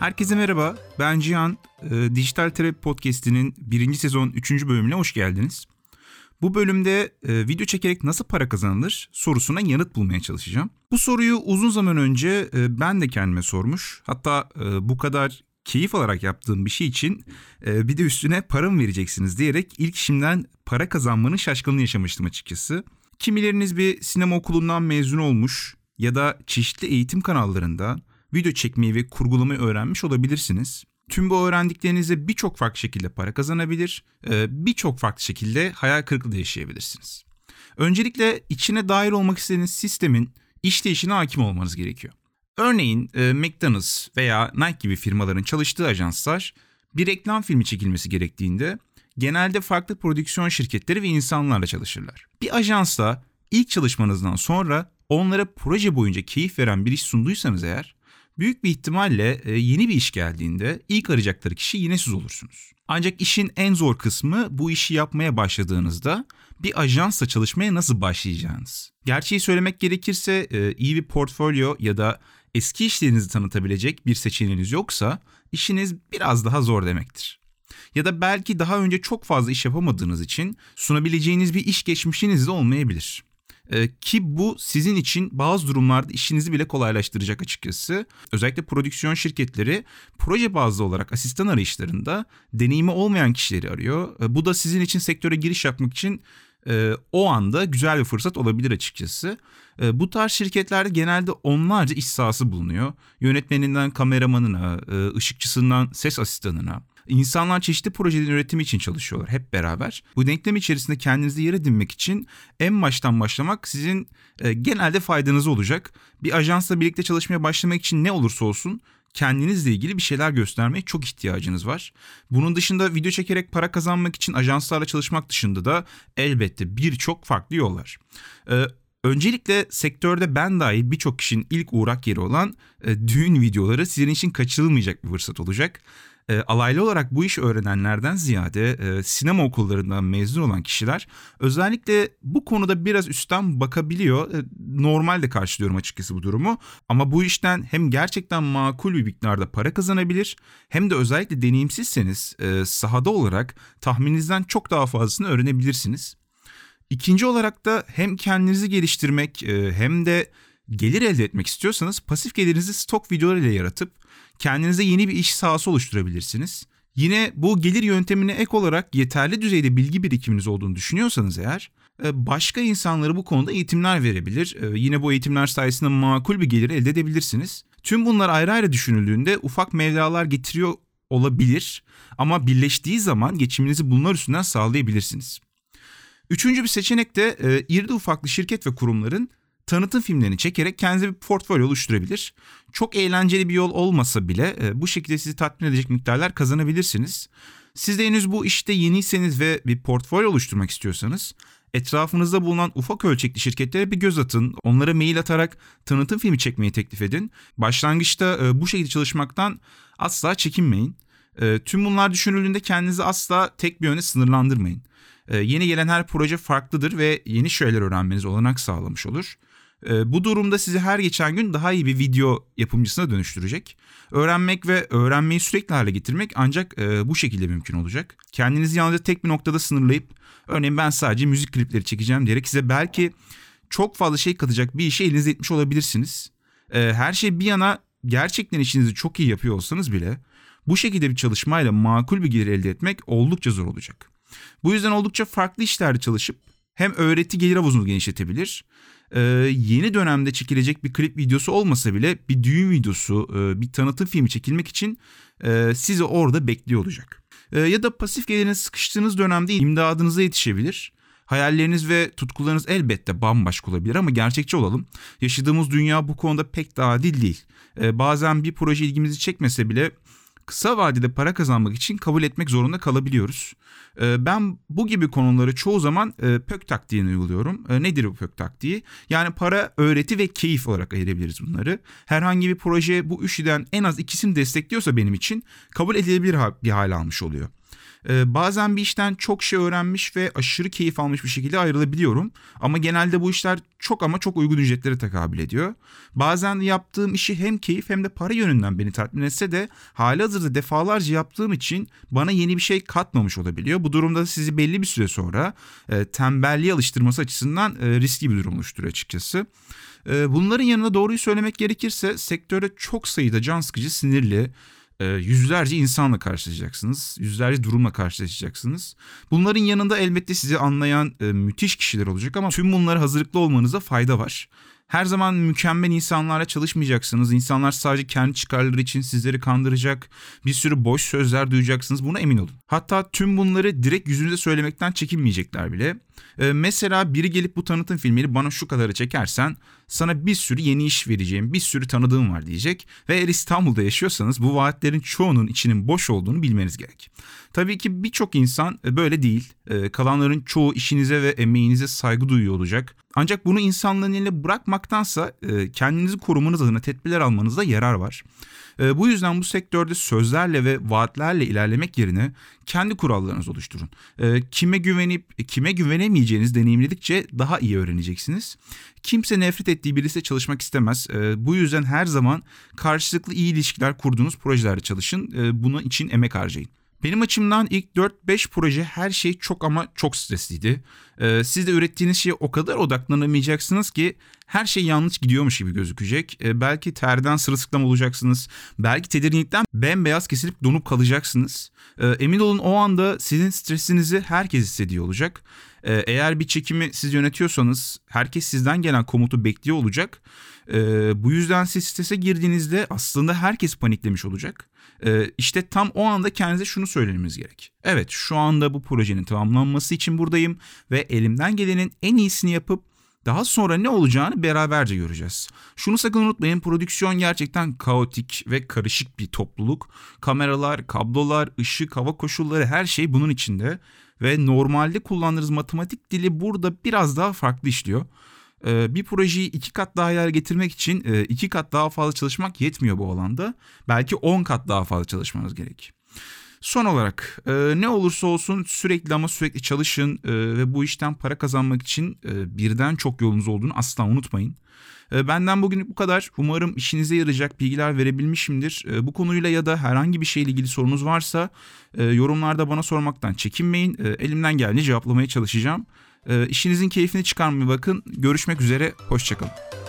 Herkese merhaba, ben Cihan. E, Dijital Terapi Podcast'inin birinci sezon üçüncü bölümüne hoş geldiniz. Bu bölümde e, video çekerek nasıl para kazanılır sorusuna yanıt bulmaya çalışacağım. Bu soruyu uzun zaman önce e, ben de kendime sormuş. Hatta e, bu kadar keyif alarak yaptığım bir şey için e, bir de üstüne para mı vereceksiniz diyerek ilk işimden para kazanmanın şaşkınlığını yaşamıştım açıkçası. Kimileriniz bir sinema okulundan mezun olmuş ya da çeşitli eğitim kanallarında video çekmeyi ve kurgulamayı öğrenmiş olabilirsiniz. Tüm bu öğrendiklerinizle birçok farklı şekilde para kazanabilir, e, birçok farklı şekilde hayal kırıklığı yaşayabilirsiniz. Öncelikle içine dahil olmak istediğiniz sistemin işleyişine hakim olmanız gerekiyor. Örneğin e, McDonald's veya Nike gibi firmaların çalıştığı ajanslar bir reklam filmi çekilmesi gerektiğinde genelde farklı prodüksiyon şirketleri ve insanlarla çalışırlar. Bir ajansla ilk çalışmanızdan sonra onlara proje boyunca keyif veren bir iş sunduysanız eğer büyük bir ihtimalle e, yeni bir iş geldiğinde ilk arayacakları kişi yine siz olursunuz. Ancak işin en zor kısmı bu işi yapmaya başladığınızda bir ajansla çalışmaya nasıl başlayacağınız. Gerçeği söylemek gerekirse e, iyi bir portfolyo ya da eski işlerinizi tanıtabilecek bir seçeneğiniz yoksa işiniz biraz daha zor demektir. Ya da belki daha önce çok fazla iş yapamadığınız için sunabileceğiniz bir iş geçmişiniz de olmayabilir. Ee, ki bu sizin için bazı durumlarda işinizi bile kolaylaştıracak açıkçası. Özellikle prodüksiyon şirketleri proje bazlı olarak asistan arayışlarında deneyimi olmayan kişileri arıyor. Ee, bu da sizin için sektöre giriş yapmak için e, o anda güzel bir fırsat olabilir açıkçası. E, bu tarz şirketlerde genelde onlarca iş sahası bulunuyor. Yönetmeninden kameramanına, e, ışıkçısından ses asistanına. İnsanlar çeşitli projelerin üretimi için çalışıyorlar hep beraber. Bu denklem içerisinde kendinizi yer edinmek için en baştan başlamak sizin e, genelde faydanız olacak. Bir ajansla birlikte çalışmaya başlamak için ne olursa olsun kendinizle ilgili bir şeyler göstermeye çok ihtiyacınız var. Bunun dışında video çekerek para kazanmak için ajanslarla çalışmak dışında da elbette birçok farklı yol var. Ee, Öncelikle sektörde ben dahil birçok kişinin ilk uğrak yeri olan e, düğün videoları sizin için kaçırılmayacak bir fırsat olacak e, alaylı olarak bu iş öğrenenlerden ziyade e, sinema okullarından mezun olan kişiler özellikle bu konuda biraz üstten bakabiliyor. E, normal karşılıyorum açıkçası bu durumu. Ama bu işten hem gerçekten makul bir miktarda para kazanabilir hem de özellikle deneyimsizseniz e, sahada olarak tahmininizden çok daha fazlasını öğrenebilirsiniz. İkinci olarak da hem kendinizi geliştirmek e, hem de gelir elde etmek istiyorsanız pasif gelirinizi stok videolar ile yaratıp kendinize yeni bir iş sahası oluşturabilirsiniz. Yine bu gelir yöntemine ek olarak yeterli düzeyde bilgi birikiminiz olduğunu düşünüyorsanız eğer e, başka insanlara bu konuda eğitimler verebilir. E, yine bu eğitimler sayesinde makul bir gelir elde edebilirsiniz. Tüm bunlar ayrı ayrı düşünüldüğünde ufak mevlalar getiriyor olabilir ama birleştiği zaman geçiminizi bunlar üstünden sağlayabilirsiniz. Üçüncü bir seçenek de e, irili ufaklı şirket ve kurumların tanıtım filmlerini çekerek kendinize bir portfolyo oluşturabilir. Çok eğlenceli bir yol olmasa bile e, bu şekilde sizi tatmin edecek miktarlar kazanabilirsiniz. Siz de henüz bu işte yeniyseniz ve bir portfolyo oluşturmak istiyorsanız etrafınızda bulunan ufak ölçekli şirketlere bir göz atın. Onlara mail atarak tanıtım filmi çekmeyi teklif edin. Başlangıçta e, bu şekilde çalışmaktan asla çekinmeyin. E, tüm bunlar düşünüldüğünde kendinizi asla tek bir yöne sınırlandırmayın. Yeni gelen her proje farklıdır ve yeni şeyler öğrenmeniz olanak sağlamış olur. Ee, bu durumda sizi her geçen gün daha iyi bir video yapımcısına dönüştürecek. Öğrenmek ve öğrenmeyi sürekli hale getirmek ancak e, bu şekilde mümkün olacak. Kendinizi yalnızca tek bir noktada sınırlayıp örneğin ben sadece müzik klipleri çekeceğim diyerek size belki çok fazla şey katacak bir işe elinize etmiş olabilirsiniz. E, her şey bir yana gerçekten işinizi çok iyi yapıyor olsanız bile bu şekilde bir çalışmayla makul bir gelir elde etmek oldukça zor olacak. Bu yüzden oldukça farklı işlerde çalışıp hem öğreti gelir havuzunu genişletebilir e, yeni dönemde çekilecek bir klip videosu olmasa bile bir düğün videosu, e, bir tanıtım filmi çekilmek için e, sizi orada bekliyor olacak. E, ya da pasif geliriniz sıkıştığınız dönemde imdadınıza yetişebilir. Hayalleriniz ve tutkularınız elbette bambaşka olabilir ama gerçekçi olalım. Yaşadığımız dünya bu konuda pek de adil değil. Ee, bazen bir proje ilgimizi çekmese bile kısa vadede para kazanmak için kabul etmek zorunda kalabiliyoruz. Ee, ben bu gibi konuları çoğu zaman e, pök taktiğini uyguluyorum. E, nedir bu pök taktiği? Yani para, öğreti ve keyif olarak ayırabiliriz bunları. Herhangi bir proje bu üçlüden en az ikisini destekliyorsa benim için kabul edilebilir bir hal almış oluyor. Ee, bazen bir işten çok şey öğrenmiş ve aşırı keyif almış bir şekilde ayrılabiliyorum. Ama genelde bu işler çok ama çok uygun ücretlere tekabül ediyor. Bazen yaptığım işi hem keyif hem de para yönünden beni tatmin etse de hali hazırda defalarca yaptığım için bana yeni bir şey katmamış olabiliyor. Bu durumda sizi belli bir süre sonra e, tembelliğe alıştırması açısından e, riskli bir durum oluşturuyor açıkçası. E, bunların yanında doğruyu söylemek gerekirse sektörde çok sayıda can sıkıcı, sinirli, yüzlerce insanla karşılaşacaksınız. Yüzlerce durumla karşılaşacaksınız. Bunların yanında elbette sizi anlayan e, müthiş kişiler olacak ama tüm bunlara hazırlıklı olmanıza fayda var. Her zaman mükemmel insanlarla çalışmayacaksınız. İnsanlar sadece kendi çıkarları için sizleri kandıracak. Bir sürü boş sözler duyacaksınız. Buna emin olun. Hatta tüm bunları direkt yüzünüze söylemekten çekinmeyecekler bile. Ee, mesela biri gelip bu tanıtım filmini bana şu kadarı çekersen sana bir sürü yeni iş vereceğim, bir sürü tanıdığım var diyecek. Ve eğer İstanbul'da yaşıyorsanız bu vaatlerin çoğunun içinin boş olduğunu bilmeniz gerek. Tabii ki birçok insan e, böyle değil. Ee, kalanların çoğu işinize ve emeğinize saygı duyuyor olacak. Ancak bunu insanların eline bırakmaktansa e, kendinizi korumanız adına tedbirler almanızda yarar var. E, bu yüzden bu sektörde sözlerle ve vaatlerle ilerlemek yerine kendi kurallarınızı oluşturun. E, kime güvenip kime güvenemeyeceğiniz deneyimledikçe daha iyi öğreneceksiniz. Kimse nefret ettiği birisiyle çalışmak istemez. Bu yüzden her zaman karşılıklı iyi ilişkiler kurduğunuz projelerde çalışın. Bunun için emek harcayın. Benim açımdan ilk 4-5 proje her şey çok ama çok stresliydi. Ee, siz de ürettiğiniz şeye o kadar odaklanamayacaksınız ki her şey yanlış gidiyormuş gibi gözükecek. Ee, belki terden sırılsıklam olacaksınız. Belki tedirginlikten bembeyaz kesilip donup kalacaksınız. Ee, emin olun o anda sizin stresinizi herkes hissediyor olacak. Eğer bir çekimi siz yönetiyorsanız herkes sizden gelen komutu bekliyor olacak. Bu yüzden siz strese girdiğinizde aslında herkes paniklemiş olacak. Ee, işte tam o anda kendinize şunu söylememiz gerek. Evet şu anda bu projenin tamamlanması için buradayım ve elimden gelenin en iyisini yapıp daha sonra ne olacağını beraberce göreceğiz. Şunu sakın unutmayın prodüksiyon gerçekten kaotik ve karışık bir topluluk. Kameralar, kablolar, ışık, hava koşulları her şey bunun içinde. Ve normalde kullandığınız matematik dili burada biraz daha farklı işliyor. Ee, bir projeyi iki kat daha yer getirmek için e, iki kat daha fazla çalışmak yetmiyor bu alanda. Belki on kat daha fazla çalışmanız gerek. Son olarak e, ne olursa olsun sürekli ama sürekli çalışın e, ve bu işten para kazanmak için birden çok yolunuz olduğunu asla unutmayın. Benden bugün bu kadar. Umarım işinize yarayacak bilgiler verebilmişimdir. Bu konuyla ya da herhangi bir şeyle ilgili sorunuz varsa yorumlarda bana sormaktan çekinmeyin. Elimden geldiğince cevaplamaya çalışacağım. E, işinizin keyfini çıkarmaya bakın. Görüşmek üzere. Hoşçakalın.